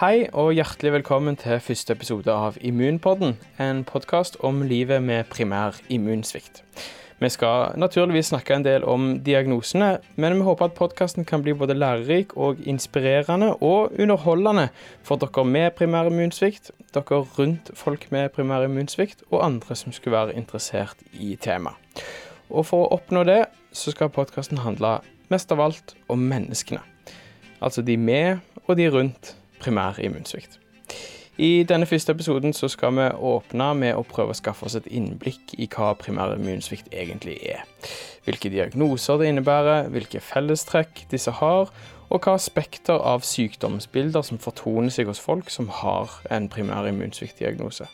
Hei og hjertelig velkommen til første episode av Immunpodden, en podkast om livet med primær immunsvikt. Vi skal naturligvis snakke en del om diagnosene, men vi håper at podkasten kan bli både lærerik og inspirerende og underholdende for dere med primær immunsvikt, dere rundt folk med primær immunsvikt og andre som skulle være interessert i temaet. Og for å oppnå det, så skal podkasten handle mest av alt om menneskene. Altså de med og de rundt primær immunsvikt. I denne første episoden skal vi åpne med å prøve å skaffe oss et innblikk i hva primær immunsvikt egentlig er. Hvilke diagnoser det innebærer, hvilke fellestrekk disse har, og hva spekter av sykdomsbilder som fortoner seg hos folk som har en primær immunsviktdiagnose.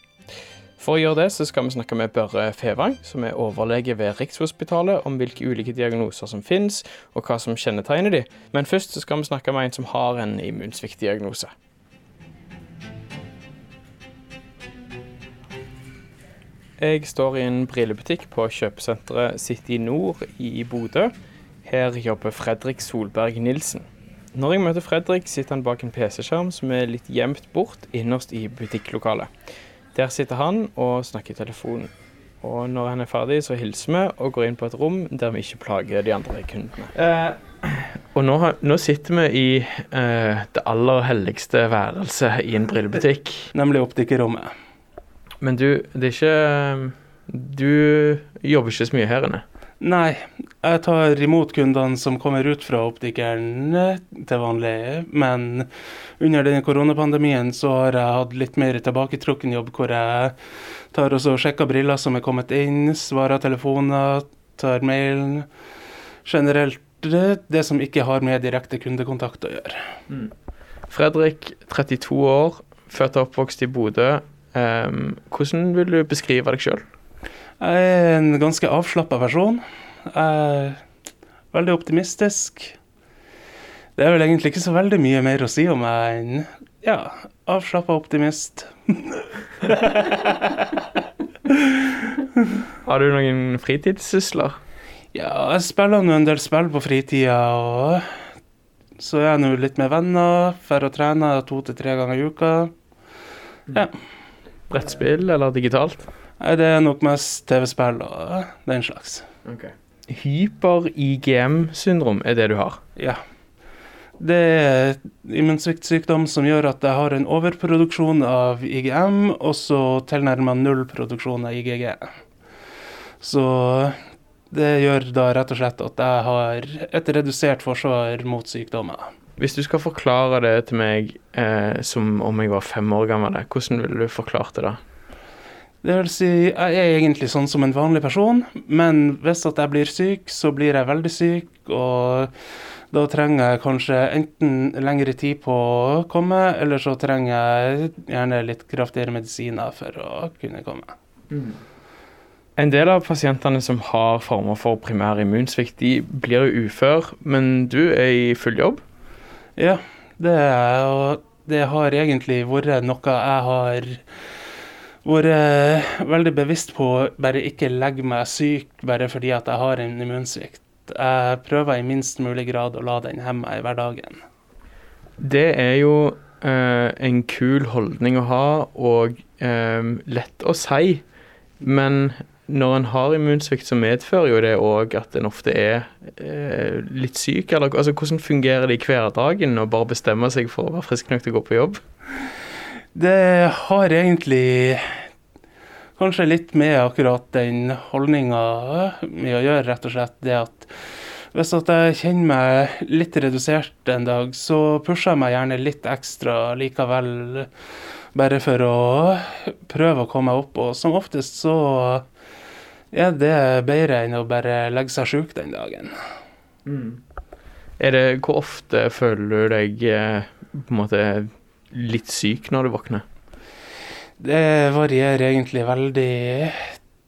For å gjøre det, så skal vi snakke med Børre Fevang, som er overlege ved Rikshospitalet, om hvilke ulike diagnoser som finnes, og hva som kjennetegner de. Men først så skal vi snakke med en som har en immunsviktdiagnose. Jeg står i en brillebutikk på kjøpesenteret City Nord i Bodø. Her jobber Fredrik Solberg Nilsen. Når jeg møter Fredrik, sitter han bak en PC-skjerm som er litt gjemt bort innerst i butikklokalet. Der sitter han og snakker i telefonen. Og når han er ferdig, så hilser vi og går inn på et rom der vi ikke plager de andre kundene. Eh, og nå, nå, sitter vi i eh, det aller helligste værelset i en brillebutikk. Nemlig optikerrommet. Men du, det er ikke Du jobber ikke så mye her inne? Nei, jeg tar imot kundene som kommer ut fra optikeren til vanlig. Men under denne koronapandemien så har jeg hatt litt mer tilbaketrukken jobb, hvor jeg tar og sjekker briller som er kommet inn, svarer telefoner, tar mailen. Generelt det, som ikke har med direkte kundekontakt å gjøre. Mm. Fredrik, 32 år, født og oppvokst i Bodø. Hvordan vil du beskrive deg sjøl? Jeg er en ganske avslappa person. Jeg er veldig optimistisk. Det er vel egentlig ikke så veldig mye mer å si om meg enn ja, avslappa optimist. Har du noen fritidssysler? Ja, jeg spiller nå en del spill på fritida. og Så er jeg nå litt med venner, drar og trener to til tre ganger i uka. Ja. Brettspill eller digitalt? Nei, Det er nok mest TV-spill og den slags. Okay. Hyper-IGM-syndrom er det du har? Ja. Det er immunsviktsykdom som gjør at jeg har en overproduksjon av IGM, og så tilnærma null produksjon av IGG. Så det gjør da rett og slett at jeg har et redusert forsvar mot sykdommer. Hvis du skal forklare det til meg eh, som om jeg var fem år gammel, hvordan ville du forklart det da? Det vil si, jeg er egentlig sånn som en vanlig person, men hvis at jeg blir syk, så blir jeg veldig syk, og da trenger jeg kanskje enten lengre tid på å komme, eller så trenger jeg gjerne litt kraftigere medisiner for å kunne komme. Mm. En del av pasientene som har former for primær immunsvikt, de blir jo ufør, men du er i full jobb? Ja, det er og det har egentlig vært noe jeg har vært veldig bevisst på å bare ikke legge meg syk bare fordi at jeg har en immunsvikt. Jeg prøver i minst mulig grad å la den hemme meg i hverdagen. Det er jo eh, en kul holdning å ha, og eh, lett å si. Men når en har immunsvikt, så medfører jo det òg at en ofte er eh, litt syk. Eller altså, hvordan fungerer det i hverdagen å bare bestemme seg for å være frisk nok til å gå på jobb? Det har egentlig kanskje litt med akkurat den holdninga med å gjøre, rett og slett. Det at hvis at jeg kjenner meg litt redusert en dag, så pusher jeg meg gjerne litt ekstra likevel. Bare for å prøve å komme meg opp. Og som oftest så er det bedre enn å bare legge seg sjuk den dagen. Mm. Det, hvor ofte føler du deg eh, på en måte litt syk når du våkner? Det varierer egentlig veldig.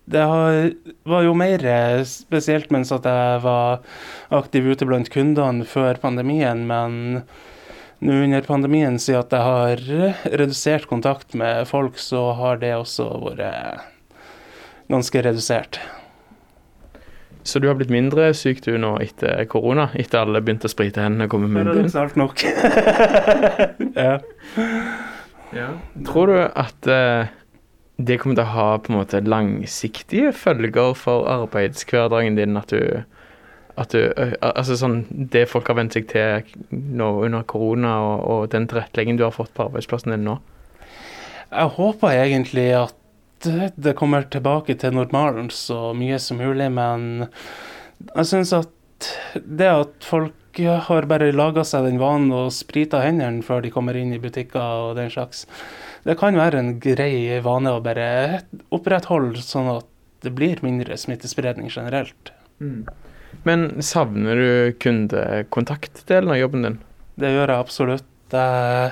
Det var jo mer spesielt mens at jeg var aktiv ute blant kundene før pandemien, men nå under pandemien, siden at jeg har redusert kontakt med folk, så har det også vært ganske redusert. Så du har blitt mindre syk du nå etter korona? Etter alle begynte å sprite hendene og komme med munnbind? snart nok. ja. Tror du at uh, det kommer til å ha på en måte langsiktige følger for arbeidshverdagen din? At du, at du Altså sånn det folk har vent seg til nå under korona, og, og den tilretteleggingen du har fått på arbeidsplassen din nå? Jeg håper egentlig at det kommer tilbake til normalen så mye som mulig, men jeg syns at det at folk har bare laga seg den vanen å sprite hendene før de kommer inn i butikker og den slags, det kan være en grei vane å bare opprettholde, sånn at det blir mindre smittespredning generelt. Men savner du kundekontaktdelen av jobben din? Det gjør jeg absolutt. Jeg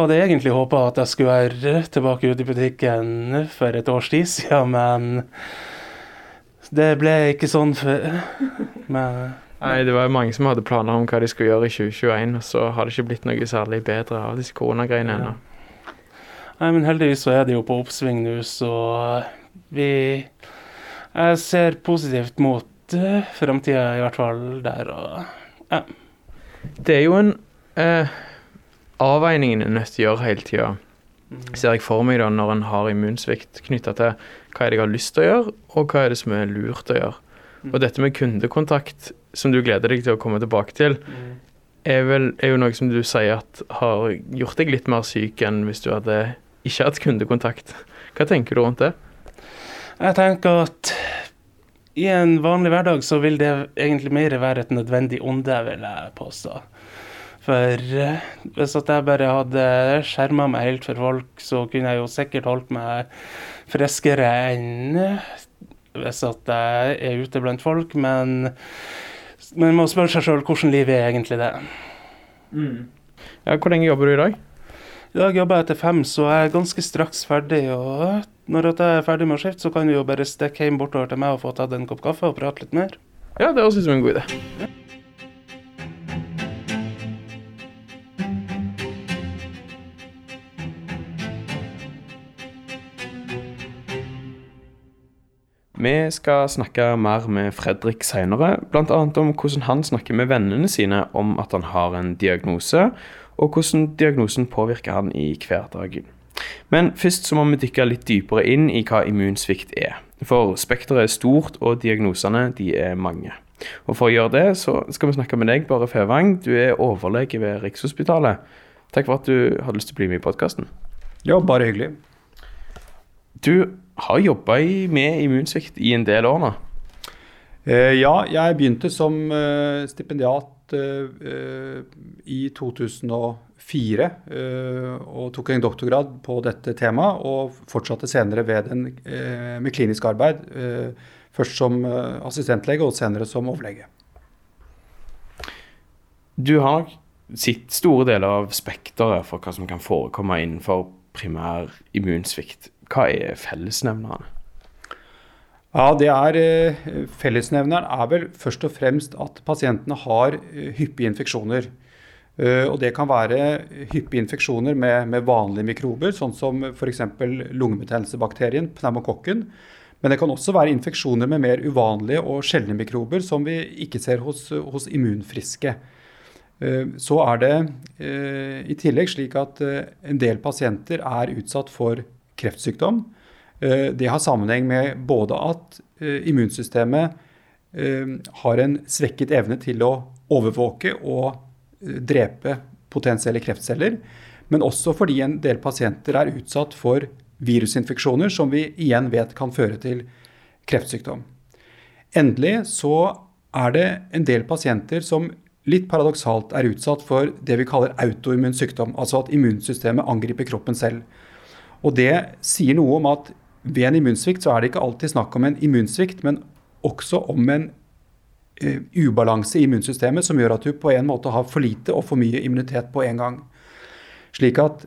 hadde egentlig håpa at jeg skulle være tilbake ute i butikken for et års tid siden, men det ble ikke sånn for Men Nei, det var jo mange som hadde planer om hva de skulle gjøre i 2021, og så har det ikke blitt noe særlig bedre av disse koronagreiene ennå. Nei, men heldigvis så er det jo på oppsving nå, så vi Jeg ser positivt mot uh, framtida, i hvert fall der, og Det er jo en eh, avveining en er nødt til å gjøre hele tida, ser jeg for meg da, når en har immunsvikt knytta til hva er det jeg har lyst til å gjøre, og hva er det som er lurt å gjøre. Og dette med kundekontakt, som du gleder deg til å komme tilbake til, er, vel, er jo noe som du sier at har gjort deg litt mer syk enn hvis du hadde ikke hatt kundekontakt. Hva tenker du rundt det? Jeg tenker at i en vanlig hverdag så vil det egentlig mer være et nødvendig onde, vil jeg påstå. For eh, hvis at jeg bare hadde skjerma meg helt for folk, så kunne jeg jo sikkert holdt meg friskere enn hvis at jeg er ute blant folk, men man må spørre seg sjøl hvordan livet er egentlig det. Ja, hvor lenge jobber du i dag? I dag jobber jeg til fem, så jeg er ganske straks ferdig. Og når jeg er ferdig med å skifte, så kan du jo bare stikke hjem bortover til meg og få tatt en kopp kaffe og prate litt mer. Ja, det høres ut som en god idé. Vi skal snakke mer med Fredrik seinere, bl.a. om hvordan han snakker med vennene sine om at han har en diagnose, og hvordan diagnosen påvirker han i hverdagen. Men først så må vi dykke litt dypere inn i hva immunsvikt er. For spekteret er stort, og diagnosene de er mange. Og For å gjøre det så skal vi snakke med deg, Bare Fevang. Du er overlege ved Rikshospitalet. Takk for at du hadde lyst til å bli med i podkasten. Ja, bare hyggelig. Du har jobba med immunsvikt i en del år nå. Eh, ja, jeg begynte som eh, stipendiat eh, i 2004 eh, og tok en doktorgrad på dette temaet, og fortsatte senere eh, med klinisk arbeid. eh, først som assistentlege og senere som overlege. Du har sett store deler av spekteret for hva som kan forekomme innenfor primær immunsvikt. Hva er fellesnevnerne? Ja, det er eh, Fellesnevneren er vel først og fremst at pasientene har eh, hyppige infeksjoner. Eh, og det kan være hyppige infeksjoner med, med vanlige mikrober, sånn som f.eks. lungebetennelsebakterien, pneumokokken. Men det kan også være infeksjoner med mer uvanlige og sjeldne mikrober som vi ikke ser hos, hos immunfriske. Så er det i tillegg slik at en del pasienter er utsatt for kreftsykdom. Eh, Det har sammenheng med både at eh, immunsystemet eh, har en svekket evne til å overvåke og drepe potensielle kreftceller, men også fordi en del pasienter er utsatt for virusinfeksjoner som vi igjen vet kan føre til kreftsykdom. Endelig så er det en del pasienter som litt paradoksalt er utsatt for det vi kaller autoimmun sykdom, altså at immunsystemet angriper kroppen selv. Og det sier noe om at ved en immunsvikt så er det ikke alltid snakk om en immunsvikt, men også om en uh, ubalanse i immunsystemet som gjør at du på en måte har for lite og for mye immunitet på en gang. Slik at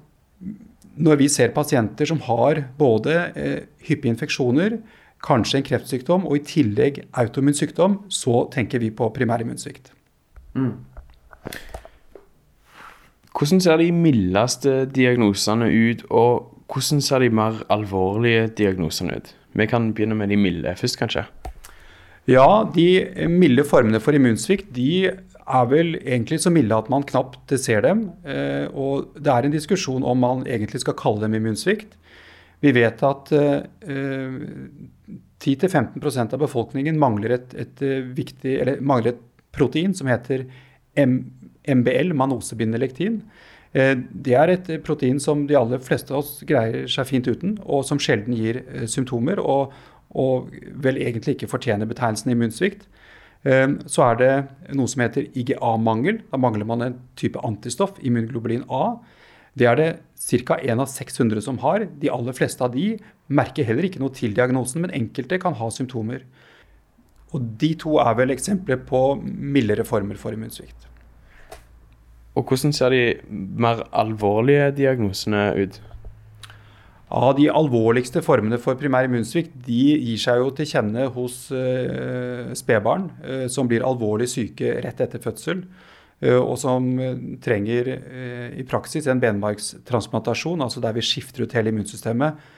når vi ser pasienter som har både uh, hyppige infeksjoner, kanskje en kreftsykdom og i tillegg autoimmun sykdom, så tenker vi på primærimmunsvikt. Hvordan ser de mildeste diagnosene ut, og hvordan ser de mer alvorlige diagnosene ut? Vi kan begynne med de milde først, kanskje. Ja, de milde formene for immunsvikt de er vel egentlig så milde at man knapt ser dem. Eh, og det er en diskusjon om man egentlig skal kalle dem immunsvikt. Vi vet at 10-15% av befolkningen mangler et, et, viktig, mangler et protein som heter MBL, manosebindelektin. Det er et protein som de aller fleste av oss greier seg fint uten, og som sjelden gir symptomer. og og vel egentlig ikke fortjener betegnelsen immunsvikt. Ehm, så er det noe som heter IGA-mangel. Da mangler man en type antistoff, immunglobulin A. Det er det ca. 1 av 600 som har. De aller fleste av de merker heller ikke noe til diagnosen, men enkelte kan ha symptomer. Og De to er vel eksempler på mildere former for immunsvikt. Og Hvordan ser de mer alvorlige diagnosene ut? Av de alvorligste formene for primær immunsvikt de gir seg jo til kjenne hos uh, spedbarn uh, som blir alvorlig syke rett etter fødsel. Uh, og som trenger i praksis en benmargstransplantasjon, altså der vi skifter ut hele immunsystemet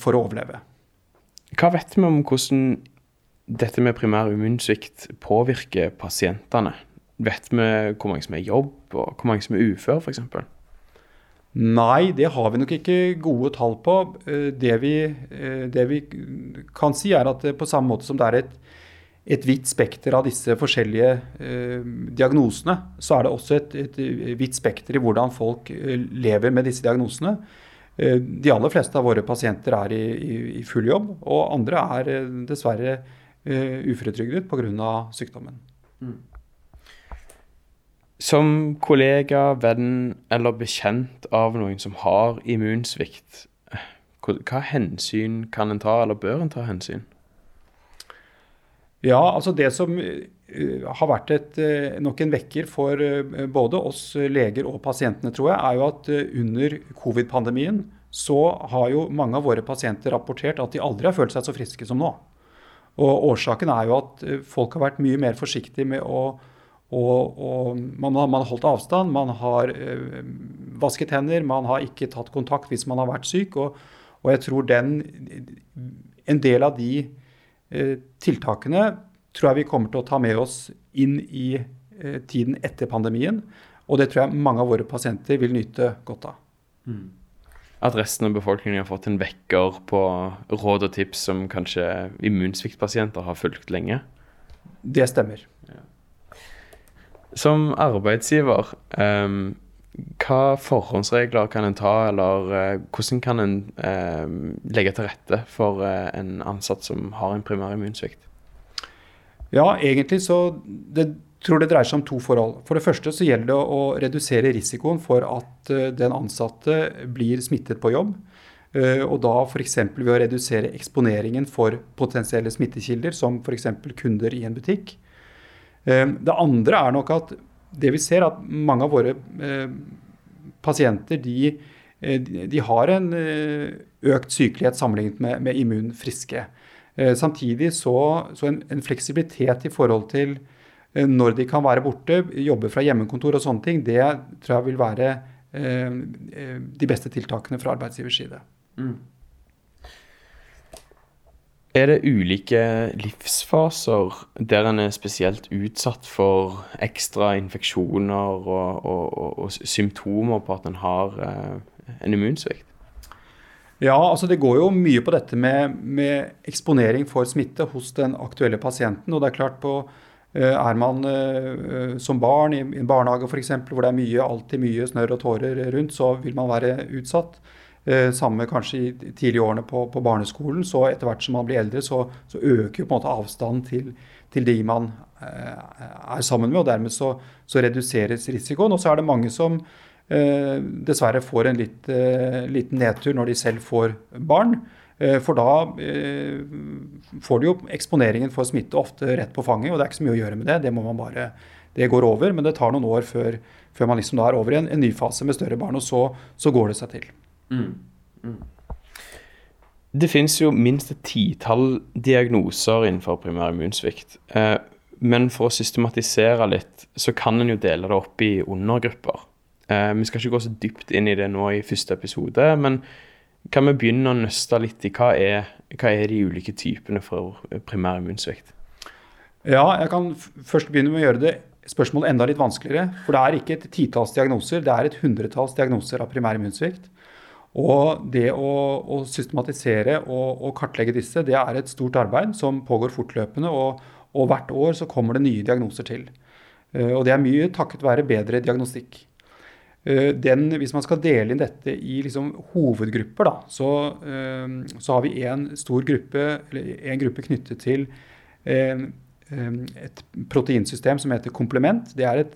for å overleve. Hva vet vi om hvordan dette med primær immunsvikt påvirker pasientene? Vet vi hvor mange som er i jobb, og hvor mange som er uføre f.eks.? Nei, det har vi nok ikke gode tall på. Eh, det vi, eh, det vi kan si, er at på samme måte som det er et, et vidt spekter av disse forskjellige eh, diagnosene, så er det også et, et, vidt spekter i hvordan folk eh, lever med disse diagnosene. Eh, de aller fleste av våre pasienter er i, i, i full jobb, og andre er eh, dessverre eh, uføretrygdet pga. sykdommen. Mm. Som kollega, venn eller bekjent av noen som har immunsvikt, hva hensyn kan en ta, eller bør en ta hensyn? Ja, altså Det som uh, har vært et, uh, nok en vekker for uh, både oss leger og pasientene, tror jeg, er jo at under covid-pandemien så har jo mange av våre pasienter rapportert at de aldri har følt seg så friske som nå. Og Årsaken er jo at folk har vært mye mer forsiktige med å og, og man, har, man, har, holdt avstand, man har øh, vasket hender, man har ikke tatt kontakt hvis man har vært syk. Og, og jeg tror den, en del av de øh, tiltakene tror jeg vi kommer til å ta med oss inn i øh, tiden etter pandemien. Og det tror jeg mange av våre pasienter vil nyte godt av. Mm. At resten av befolkningen har fått en vekker på råd og tips som kanskje immunsviktpasienter har fulgt lenge? Det stemmer. Som arbeidsgiver, um, hva forhåndsregler kan en ta, eller uh, hvordan kan en uh, legge til rette for uh, en ansatt som har en primær immunsvikt? Ja, egentlig så det, tror det dreier seg om to forhold. For det første så gjelder det å redusere risikoen for at den ansatte blir smittet på jobb. Og da f.eks. ved å redusere eksponeringen for potensielle smittekilder, som f.eks. kunder i en butikk. Eh, det andre er nok at det vi ser, at mange av våre eh, pasienter de, eh, de har en økt sykelighet sammenlignet med, med immunfriske. Samtidig så, så en, en, fleksibilitet i forhold til når de kan være borte, jobbe fra hjemmekontor og sånne ting, det tror jeg vil være de beste tiltakene fra arbeidsgivers side. Mm. Er det ulike livsfaser der en er spesielt utsatt for ekstra infeksjoner og, og, og, symptomer på at en har eh, en immunsvikt? Ja, altså det går jo mye på dette med, med, eksponering for smitte hos den aktuelle pasienten. og det Er klart på, eh, er man eh, som barn i en barnehage f.eks., hvor det er mye, alltid mye snørr og tårer rundt, så vil man være utsatt. Eh, samme kanskje i tidlige årene på, på, barneskolen. Så etter hvert som man blir eldre, så, så øker jo på en måte avstanden til, til de man eh, er sammen med. Og dermed så, så reduseres risikoen. Og så er det mange som eh, dessverre får en litt, eh, liten nedtur når de selv får barn. Eh, for da eh, får de jo eksponeringen for smitte ofte rett på fanget, og det er ikke så mye å gjøre med det. Det må man bare det går over, men det tar noen år før, før man liksom da er over i en, en ny fase med større barn. Og så, så går det seg til. Mm. Mm. Det finnes jo minst et titall diagnoser innenfor primær immunsvikt. Eh, men for å systematisere litt, så kan en jo dele det opp i undergrupper. Eh, vi skal ikke gå så dypt inn i det nå i første episode, men kan vi begynne å nøste litt i hva er, hva er de ulike typene for primær immunsvikt? Ja, jeg kan først begynne med å gjøre det spørsmålet enda litt vanskeligere. For det er ikke et titalls diagnoser, det er et hundretalls diagnoser av primær immunsvikt. Og det å, å systematisere og, og, kartlegge disse, det er et stort arbeid som pågår fortløpende. Og, og hvert år så kommer det nye diagnoser til. Uh, og det er mye takket være bedre diagnostikk. Uh, den, hvis man skal dele inn dette i liksom hovedgrupper, da, så, uh, så har vi en stor gruppe, en gruppe knyttet til et proteinsystem som heter komplement. Det er et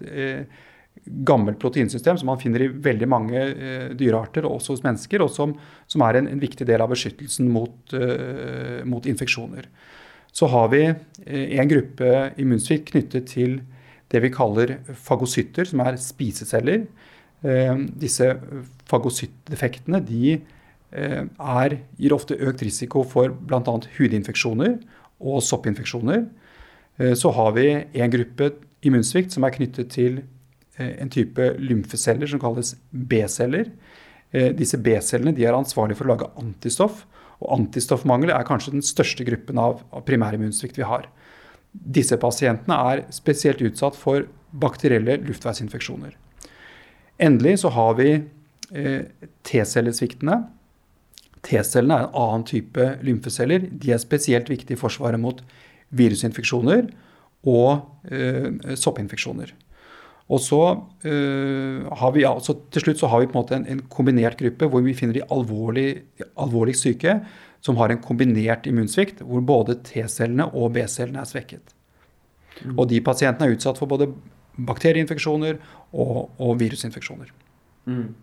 gammelt proteinsystem som man finner i veldig mange uh, dyrearter, også hos mennesker, og som, som er en, en, viktig del av beskyttelsen mot, uh, mot infeksjoner. Så har vi uh, en gruppe immunsvikt knyttet til det vi kaller fagocytter, som er spiseceller. disse fagocyttdefektene de er, gir ofte økt risiko for bl.a. hudinfeksjoner og soppinfeksjoner. Så har vi en gruppe immunsvikt som er knyttet til Eh, en type lymfeceller som kalles B-celler. Eh, disse B-cellene er ansvarlige for å lage antistoff. Og antistoffmangel er kanskje den største gruppen av, primærimmunsvikt vi har. Disse pasientene er spesielt utsatt for bakterielle luftveisinfeksjoner. Endelig så har vi eh, T-cellesviktene. T-cellene er en annen type lymfeceller. De er spesielt viktige i forsvaret mot virusinfeksjoner og eh, soppinfeksjoner. Og så uh, har vi altså, Til slutt så har vi på en måte en, en kombinert gruppe hvor vi finner de alvorlig, alvorlig syke som har en kombinert immunsvikt, hvor både T-cellene og B-cellene er svekket. Mm. Og de pasientene er utsatt for både bakterieinfeksjoner og, og virusinfeksjoner. Mm.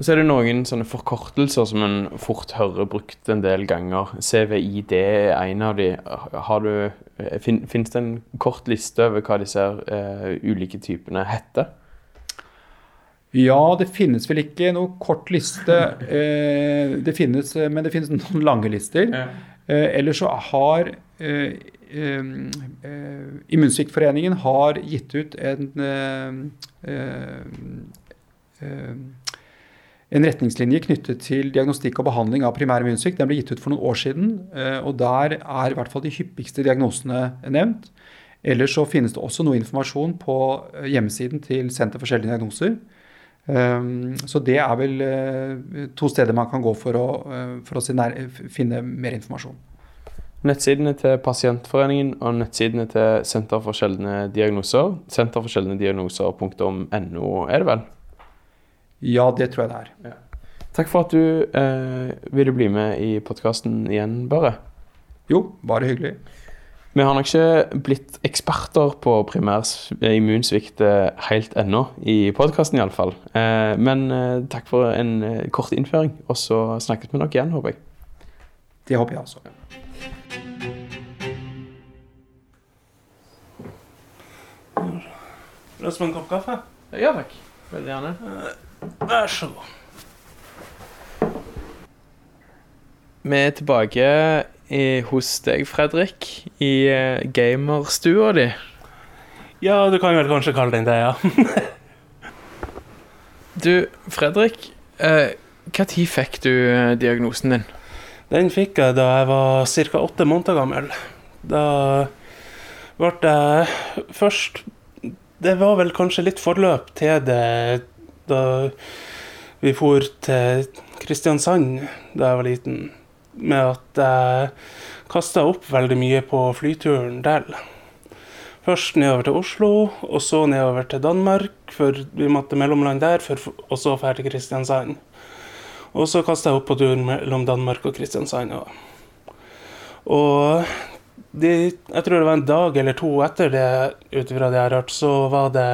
Og så er det noen sånne forkortelser som en fort hører brukt en del ganger. CVID er en av de. Har du, eh, fin, finnes det en kort liste over hva disse uh, ulike typene heter? Ja, det finnes vel ikke noe kort liste. Eh, det finnes, men det finnes noen lange lister. Ja. Eh, ellers så har eh, eh Immunsviktforeningen har gitt ut en en retningslinje knyttet til diagnostikk og behandling av primær immunsvikt. Den ble gitt ut for noen år siden, eh, og der er i hvert fall de hyppigste diagnosene nevnt. Ellers så finnes det også noe informasjon på eh, hjemmesiden til Senter for sjeldne diagnoser. Ehm, så det er vel eh, to steder man kan gå for å, for å finne mer informasjon. Nettsidene til Pasientforeningen og nettsidene til Senter for sjeldne diagnoser. senterforsjeldnediagnoser.no, diagnoser.no er det vel? Ja, det tror jeg det er. Ja. Takk for at du eh, ville bli med i podkasten igjen, Bare. Jo, bare hyggelig. Vi har nok ikke blitt eksperter på primær immunsvikt eh, helt ennå, i podkasten iallfall. Eh, men eh, takk for en eh, kort innføring, og så snakkes vi nok igjen, håper jeg. Det håper jeg også. du ha en kopp kaffe? Ja takk. Veldig gjerne. Eh, Vær så god. Vi er tilbake i, hos deg, Fredrik, i uh, gamerstua di. Ja, du kan vel kanskje kalle den det, ja. du, Fredrik. Uh, hva tid fikk du uh, diagnosen din? Den fikk jeg da jeg var ca. åtte måneder gammel. Da ble jeg først Det var vel kanskje litt forløp til det da vi for til Kristiansand da jeg var liten, med at jeg kasta opp veldig mye på flyturen der. Først nedover til Oslo, og så nedover til Danmark, for vi måtte mellomland der, for, og så dra til Kristiansand. Og så kasta jeg opp på turen mellom Danmark og Kristiansand. Også. og de, jeg tror det var en dag eller to etter det, ut ifra det jeg har hørt, så var det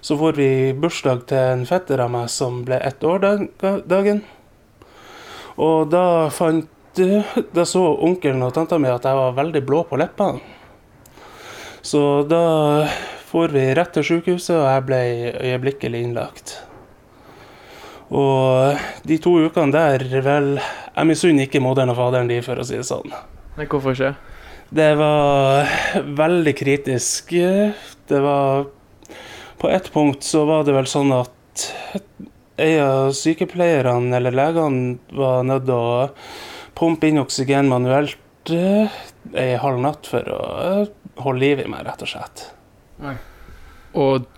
så får vi bursdag til en fetter av meg som ble ett år dagen. Og da fant Da så onkelen og tanta mi at jeg var veldig blå på leppene. Så da får vi rett til sykehuset, og jeg ble øyeblikkelig innlagt. Og de to ukene der, vel Jeg misunner ikke moderen og faderen de, for å si det sånn. Nei, hvorfor ikke? Det var veldig kritisk. Det var på ett punkt så var det vel sånn at en av sykepleierne eller legene var nødt til å pumpe inn oksygen manuelt ei halv natt for å holde liv i meg, rett og slett. Og,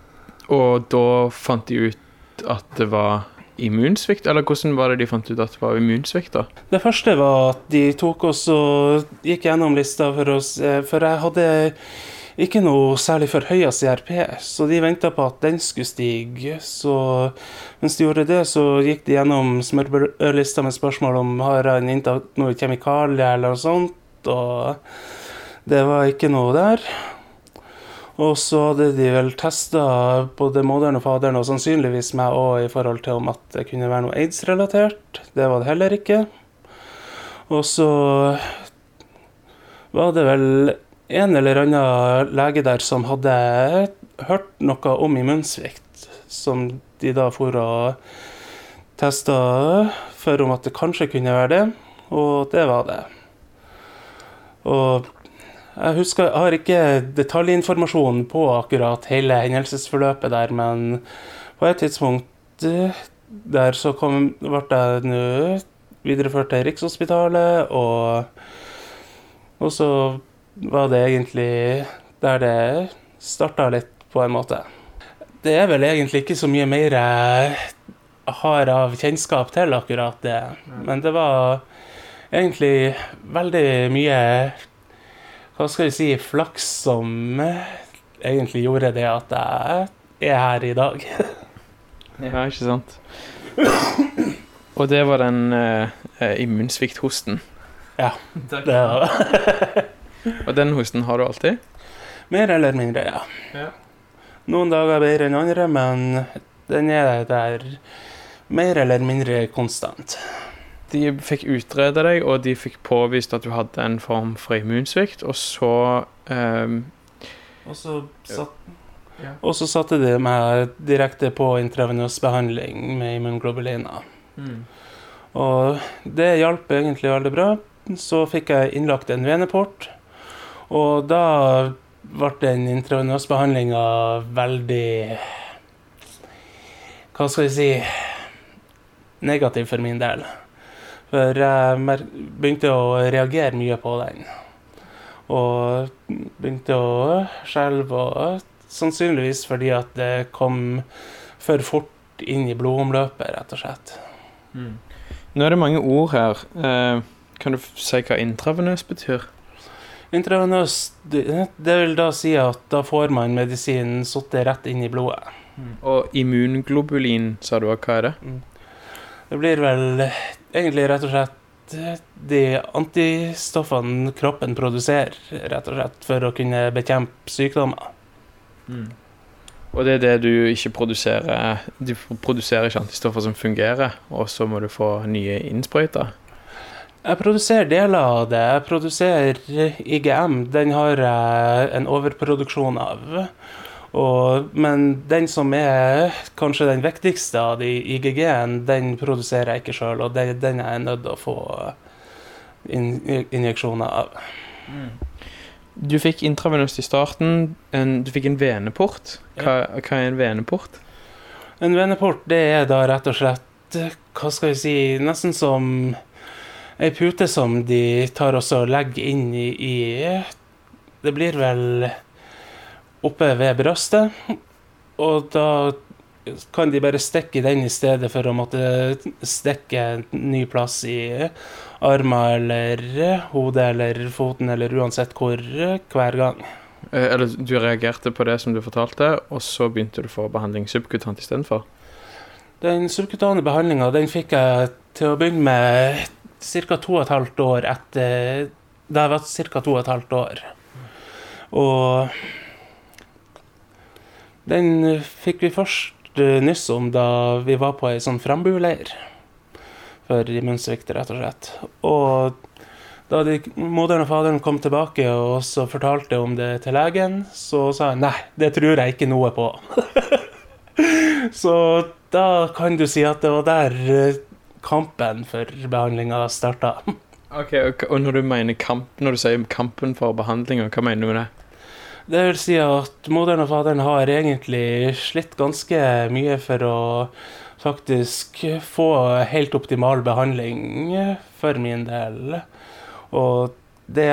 og da fant de ut at det var immunsvikt, eller hvordan var det de fant ut at det var immunsvikt, da? Det første var at de tok oss og gikk gjennom lista for oss, eh, for jeg hadde ikke noe særlig forhøya CRP, så de venta på at den skulle stige. Så mens de gjorde det, så gikk de gjennom smørbrødlista med spørsmål om har han inntatt noe kjemikalier eller noe sånt, og det var ikke noe der. Og så hadde de vel testa både moderen og faderen, og sannsynligvis meg òg, i forhold til om at det kunne være noe aids-relatert. Det var det heller ikke. Og så var det vel en eller annen lege der som hadde hørt noe om immunsvikt, som de da for og testa for om at det kanskje kunne være det, og det var det. Og jeg husker, jeg har ikke detaljinformasjon på akkurat hele hendelsesforløpet der, men på et tidspunkt eh, der så kom, ble jeg nå videreført til Rikshospitalet, og, og så var det egentlig der det starta litt, på en måte. Det er vel egentlig ikke så mye mer jeg har av kjennskap til akkurat det, men det var egentlig veldig mye hva skal vi si, flaks som egentlig gjorde det at jeg er her i dag. ja, ikke sant. Og det var den uh, immunsvikthosten. Ja, det var Og den hosten har du alltid? Mer eller mindre, ja. ja. Noen dager bedre enn andre, men den er der mer eller mindre konstant. De fikk utrede deg, og de fikk påvist at du hadde en form for immunsvikt, og så um, og, så satt, ja. og så satte de meg direkte på intravenøs behandling med immunglobuliner. Mm. Og det hjalp egentlig veldig bra. Så fikk jeg innlagt en veneport, og da ble den intravenøsbehandlinga veldig Hva skal jeg si negativ for min del. For jeg begynte å reagere mye på den. Og begynte å skjelve, og sannsynligvis fordi at det kom for fort inn i blodomløpet, rett og slett. Mm. Nå er det mange ord her. Eh, kan du si hva intravenøs betyr? Intravenøs, det, det, vil da si at da får man medisinen satt rett inn i blodet. Mm. Og immunglobulin, sa du, hva er det? Mm. Det blir vel egentlig rett og slett de antistoffene kroppen produserer, rett og slett, for å kunne bekjempe sykdommer. Mm. Og det er det du ikke produserer Du produserer ikke antistoffer som fungerer, og så må du få nye innsprøyter? Jeg produserer deler av det. Jeg produserer IGM. Den har jeg en overproduksjon av. Og, men den som er kanskje den viktigste av de IGG-en, den produserer jeg ikke sjøl, og den, den er jeg nødt til å få in, injeksjoner av. Mm. Du fikk intravenøst i starten. En, du fikk en veneport. Hva, hva, er en veneport? En veneport det er da rett og slett Hva skal vi si Nesten som ei pute som de tar og legger inn i, i Det blir vel oppe ved brøstet. Og da kan de bare stikke den i stedet for å måtte stikke en ny plass i armen eller hodet eller foten eller uansett hvor hver gang. Eh, eller du reagerte på det som du fortalte, og så begynte du å få behandling subkutant istedenfor? Den subkutane behandlinga den fikk jeg til å begynne med ca. to og et halvt år etter Det har vært ca. to og et halvt år. Og den fikk vi først nyss om da vi var på ei sånn frambuleir for immunsvikt, rett og slett. Og da de, moderen og faderen kom tilbake og så fortalte om det til legen, så sa jeg nei, det tror jeg ikke noe på. så da kan du si at det var der kampen for behandlinga starta. ok, Og når du mener kamp, når du sier kampen for behandlinga, hva mener du med det? Det vil si at moderen og faderen har egentlig slitt ganske mye for å faktisk få helt optimal behandling for min del. Og det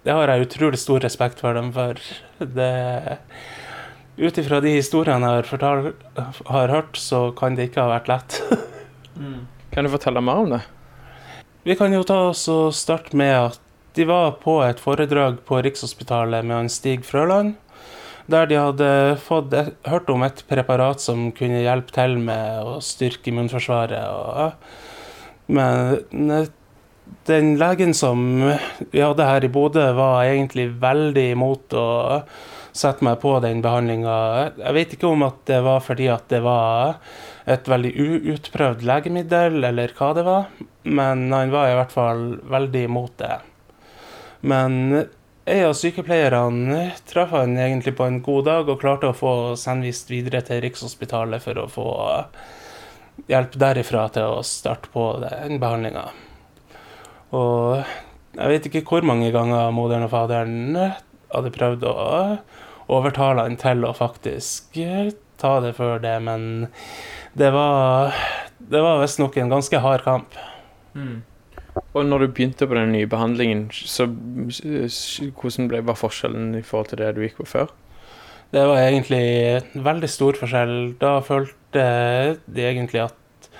det har jeg utrolig stor respekt for dem for. Det Ut ifra de historiene jeg har, fortalt, har hørt, så kan det ikke ha vært lett. Kan du fortelle mer om det? Vi kan jo ta oss og starte med at de var på et foredrag på Rikshospitalet med han Stig Frøland, der de hadde fått hørt om et preparat som kunne hjelpe til med å styrke immunforsvaret. Og, men den legen som vi hadde her i Bodø, var egentlig veldig imot å sette meg på den behandlinga. Jeg vet ikke om at det var fordi at det var et veldig uutprøvd legemiddel, eller hva det var, men han var i hvert fall veldig imot det. Men en av sykepleierne traff han egentlig på en god dag og klarte å få sendvist videre til Rikshospitalet for å få hjelp derifra til å starte på den behandlinga. Og jeg vet ikke hvor mange ganger moderen og faderen hadde prøvd å overtale han til å faktisk ta det før det, men det var, det var visstnok en ganske hard kamp. Mm. Og når du begynte på den nye behandlingen, så hvordan ble, var forskjellen i forhold til det du gikk på før? Det var egentlig en veldig stor forskjell. Da følte de egentlig at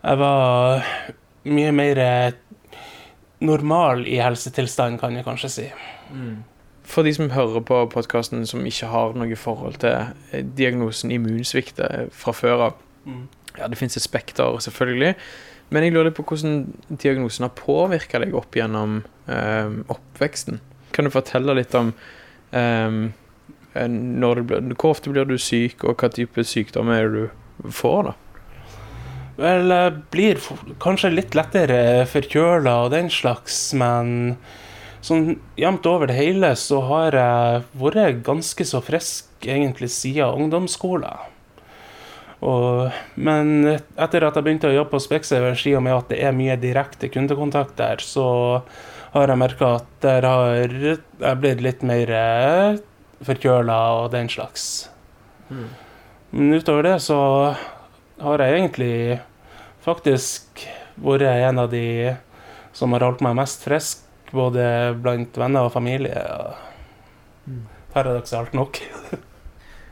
jeg var mye mer normal i helsetilstand, kan jeg kanskje si. Mm. For de som hører på podkasten som ikke har noe forhold til diagnosen immunsvikt fra før av. Mm. Ja, det fins et spekter, selvfølgelig. Men jeg lurer på hvordan diagnosen har påvirka deg opp gjennom eh, oppveksten. Kan du fortelle litt om eh, blir, Hvor ofte blir du syk, og hva type sykdom er det du får? da? Vel, jeg blir kanskje litt lettere forkjøla og den slags, men sånn jevnt over det hele så har jeg vært ganske så frisk egentlig siden ungdomsskolen. Og, men etter at jeg begynte å jobbe på Specsavers, i og med at det er mye direkte kundekontakt der, så har jeg merka at der har jeg blitt litt mer forkjøla og den slags. Mm. Men utover det så har jeg egentlig faktisk vært en av de som har holdt meg mest frisk, både blant venner og familie. Mm. Paradoksalt nok.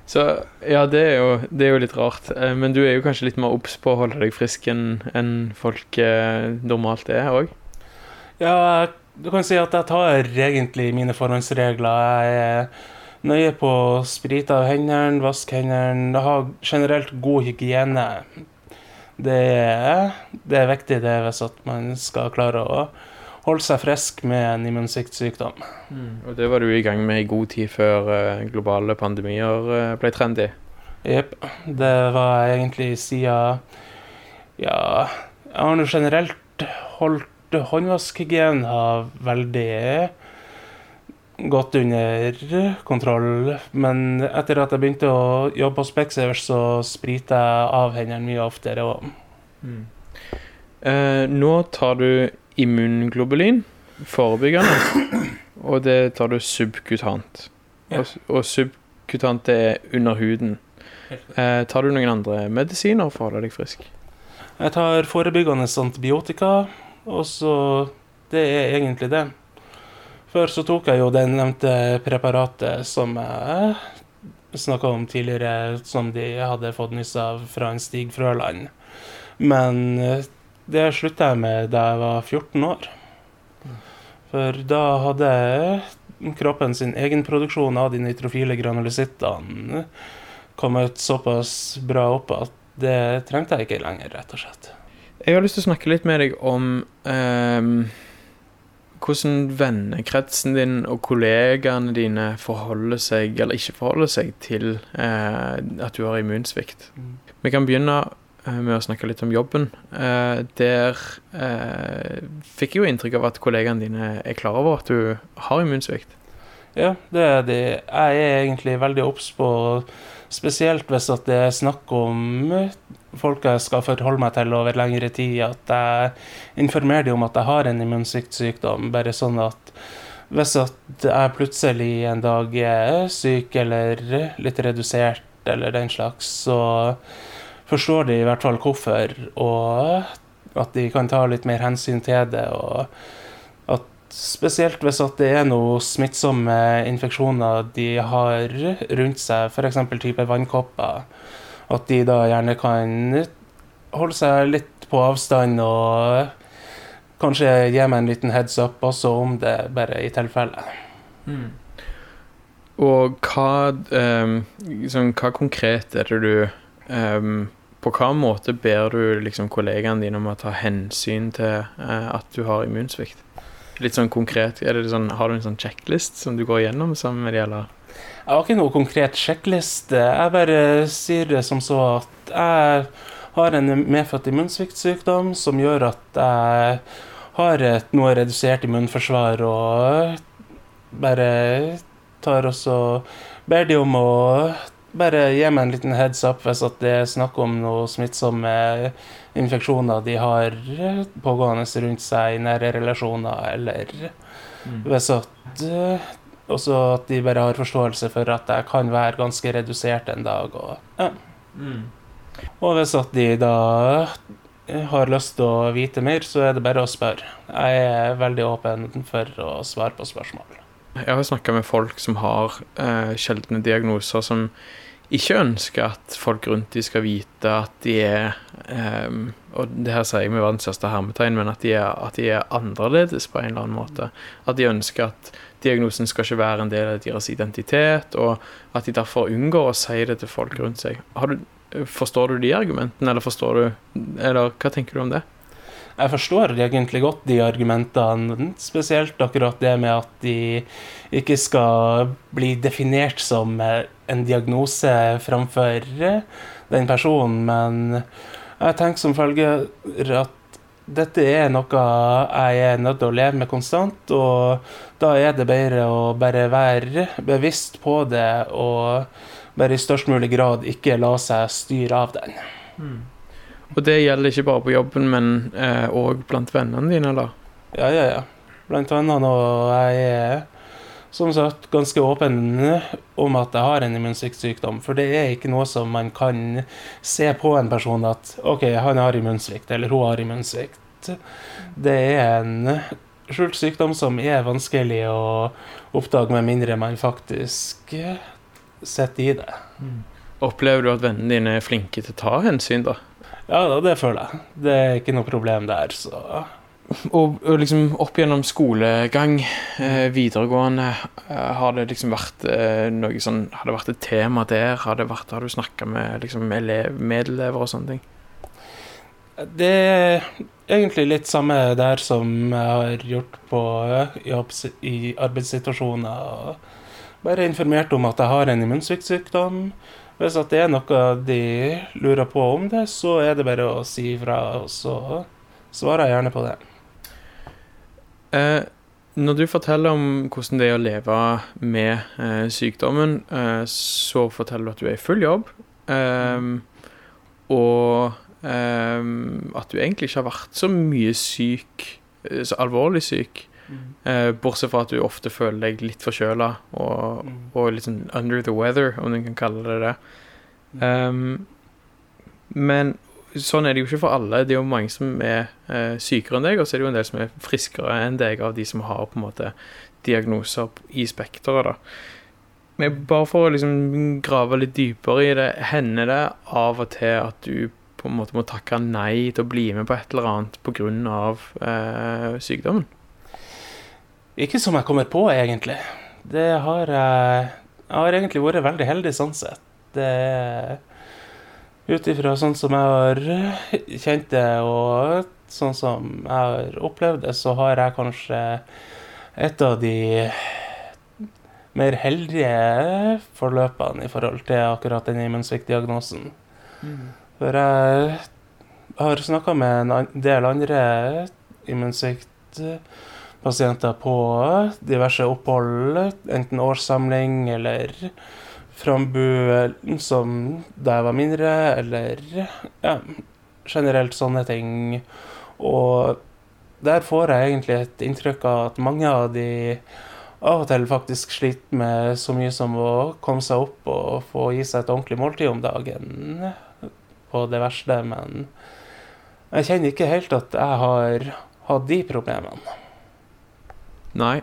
Så ja, det er, jo, det er, jo, litt rart. Eh, men du er jo kanskje litt mer obs på å holde deg frisk enn en folk eh, normalt er òg? Ja, du kan si at jeg tar egentlig mine forhåndsregler. Jeg er nøye på å sprite av hendene, vaske hendene, ha generelt god hygiene det er, det er viktig det hvis man skal klare å holde seg frisk med en immunsviktsykdom. Mm. Og det var du i gang med i god tid før uh, globale pandemier uh, ble trendy? Jepp. Det var egentlig siden Ja, jeg har nå generelt holdt håndvaskhygiena veldig gått under kontroll. Men etter at jeg begynte å jobbe på Specsavers, så spriter jeg av hendene mye oftere òg. Mm. Eh, nå tar du immunglobulin, forebyggende, og det tar du subkutant. Ja. Og, og, subkutant er under huden. Eh, tar du noen andre medisiner for å holde deg frisk? Jeg tar forebyggende antibiotika, og så Det er egentlig det. Før så tok jeg jo det nevnte preparatet som jeg snakka om tidligere, som de hadde fått nyss av fra en Stig Frøland. Men eh, det slutta jeg med da jeg var 14 år. For da hadde kroppen sin egenproduksjon av de nitrofile granulisittene kommet såpass bra opp at det trengte jeg ikke lenger, rett og slett. Jeg har lyst til å snakke litt med deg om um hvordan vennekretsen din og kollegaene dine forholder seg, eller ikke forholder seg, til eh, at du har immunsvikt. Mm. Vi kan begynne eh, med å snakke litt om jobben. Eh, der eh, fikk jeg jo inntrykk av at kollegaene dine er klar over at du har immunsvikt. Ja, det er de. Jeg er egentlig veldig obs på, spesielt hvis det er snakk om folk jeg skal forholde meg til over lengre tid, at jeg informerer dem om at jeg har en immunsviktsykdom. Bare sånn at hvis at jeg plutselig en dag er syk eller litt redusert eller den slags, så forstår de i hvert fall hvorfor, og at de kan ta litt mer hensyn til det. og at spesielt hvis at det er noen smittsomme infeksjoner de har rundt seg, f.eks. type vannkopper, at de da gjerne kan holde seg litt på avstand og kanskje gi meg en liten heads up også om det, bare i tilfelle. Mm. Og hva, um, liksom, hva konkret er det du um, På hva måte ber du liksom, kollegaene dine om å ta hensyn til uh, at du har immunsvikt? Litt sånn konkret, sånn, Har du en sånn sjekklist som du går gjennom sammen med de, eller? Jeg har ikke noe konkret sjekkliste. Jeg bare sier det som så at jeg har en medfødt immunsviktsykdom som gjør at jeg har et noe redusert immunforsvar og bare tar også ber de om å bare gi meg en liten heads up hvis at det er snakk om noen smittsomme infeksjoner de har pågående rundt seg i nære relasjoner, eller mm. hvis at også at de bare har forståelse for at jeg kan være ganske redusert en dag. Og, ja. mm. og hvis at de da har lyst til å vite mer, så er det bare å spørre. Jeg er veldig åpen for å svare på spørsmål. Jeg har snakka med folk som har eh, sjeldne diagnoser, som ikke ønsker at folk rundt dem skal vite at de er um, Og det her sier jeg med verdens største hermetegn, men at de, er, at de, er, annerledes på en eller annen måte. At de ønsker at diagnosen skal ikke være en del av deres identitet, og at de derfor unngår å si det til folk rundt seg. Du, forstår du de argumentene, eller forstår du Eller hva tenker du om det? Jeg forstår egentlig godt de argumentene, spesielt akkurat det med at de ikke skal bli definert som en diagnose framfor den personen, men jeg tenker som følger at dette er noe jeg er nødt til å leve med konstant, og da er det bedre å bare være bevisst på det og bare i størst mulig grad ikke la seg styre av den. Mm. Og det gjelder ikke bare på jobben, men òg eh, blant vennene dine, eller? Ja, ja, ja. Blant vennene, og jeg er som sagt ganske åpen om at jeg har en immunsviktsykdom. For det er ikke noe som man kan se på en person at OK, han har immunsvikt, eller hun har immunsvikt. Det er en skjult sykdom som er vanskelig å oppdage med mindre man faktisk sitter i det. Mm. Opplever du at vennene dine er flinke til å ta hensyn, da? Ja, det føler jeg. Det er ikke noe problem der, så og, og, liksom opp gjennom skolegang, eh, videregående, eh, har det liksom vært eh, noe sånn Har det vært et tema der? Har, det vært, har du snakka med liksom, medelever og sånne ting? Det er egentlig litt samme der som jeg har gjort på jobb i arbeidssituasjoner. Bare informert om at jeg har en immunsviktsykdom. Hvis det er noe de lurer på om det, så er det bare å si ifra, og så svarer jeg gjerne på det. Eh, når du forteller om hvordan det er å leve med eh, sykdommen, eh, så forteller du at du er i full jobb, eh, og eh, at du egentlig ikke har vært så mye syk, eh, så alvorlig syk. Mm. bortsett fra at du ofte føler deg litt forkjøla og, mm. og, litt sånn under the weather, om du kan kalle det det. Um, men sånn er det jo ikke for alle. Det er jo mange som er uh, sykere enn deg, og så er det jo en del som er friskere enn deg av de som har på en måte diagnoser i spekteret. da. Men bare for å liksom grave litt dypere i det, hender det av og til at du på en måte må takke nei til å bli med på et eller annet pga. Uh, sykdommen? Ikke som jeg kommer på, egentlig. Det har jeg Jeg har egentlig vært veldig heldig sånn sett. Det Ut ifra sånn som jeg har kjent det, og sånn som jeg har opplevd det, så har jeg kanskje et av de mer heldige forløpene i forhold til akkurat den immunsviktdiagnosen. Mm. For jeg har snakka med en del andre immunsvikt pasienter på diverse opphold, enten årssamling eller Frambu som da jeg var mindre, eller ja, generelt sånne ting. Og der får jeg egentlig et inntrykk av at mange av de av og til faktisk sliter med så mye som å komme seg opp og få gi seg et ordentlig måltid om dagen på det verste, men jeg kjenner ikke helt at jeg har hatt de problemene. Nei.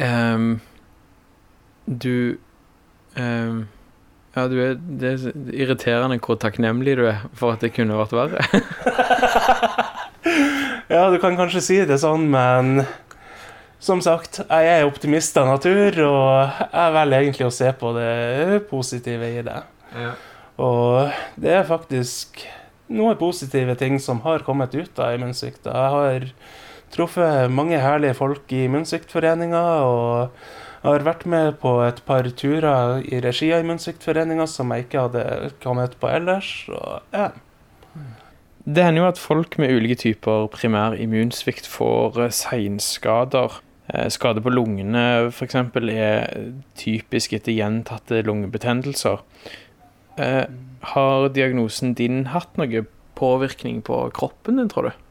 Um, du um, Ja, du er Det er irriterende hvor takknemlig du er for at det kunne vært verre. Ja, du kan kanskje si det sånn, men som sagt, jeg er optimist av natur, og jeg velger egentlig å se på det positive i det. Og det er faktisk noen positive ting som har kommet ut av immunsvikt. Jeg har truffet mange herlige folk i Immunsviktforeninga, og har vært med på et par turer i regi av Immunsviktforeninga som jeg ikke hadde kommet på ellers. Og ja. Det hender jo at folk med ulike typer primær immunsvikt får eh, seinskader. Eh, Skade på lungene f.eks. er typisk etter gjentatte lungebetennelser. Eh, har diagnosen din hatt noe påvirkning på kroppen din, tror du?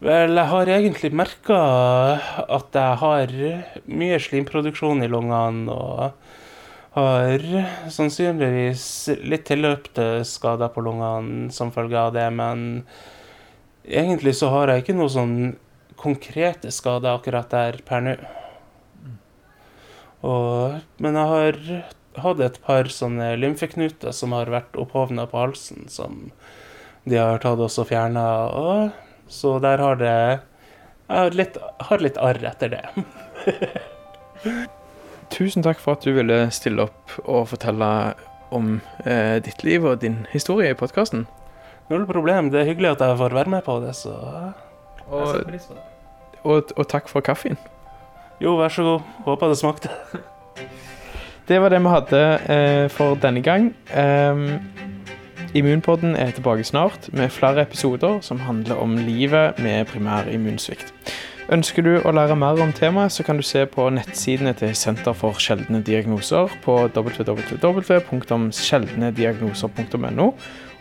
Vel, jeg har egentlig merka at jeg har mye slimproduksjon i lungene og har sannsynligvis litt tilløpte skader på lungene som følge av det, men egentlig så har jeg ikke noe sånn konkrete skader akkurat der per nå. Og, men jeg har hatt et par sånne lymfeknuter som har vært opphovna på halsen, som de har tatt oss og fjerna. Så der har det Jeg har litt, har litt arr etter det. Tusen takk for at du ville stille opp og fortelle om eh, ditt liv og din historie i podkasten. Null problem. Det er hyggelig at jeg får være med på det, så jeg Og, setter pris på det. og, og takk for kaffen. Jo, vær så god. Håper det smakte. Det var det vi hadde eh, for denne gang. Um, Immunpodden er tilbake snart med flere episoder som handler om livet med primær immunsvikt. Ønsker du å lære mer om temaet, så kan du se på nettsidene til Senter for sjeldne diagnoser på www.sjeldnediagnoser.no,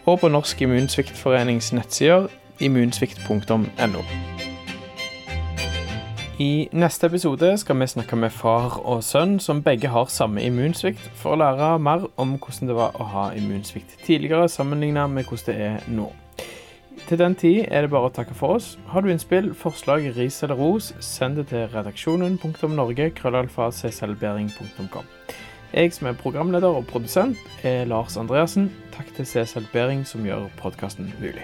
og på Norsk immunsviktforenings nettsider immunsvikt.no. I neste episode skal vi snakke med far og sønn, som begge har samme immunsvikt, for å lære mer om hvordan det var å ha immunsvikt tidligere, sammenlignet med hvordan det er nå. Til den tid er det bare å takke for oss. Har du innspill, forslag, ris eller ros, send det til redaksjonen.norge, krøllalfa, Jeg som er programleder og produsent, er Lars Andreassen. Takk til CSL Bering som gjør podkasten mulig.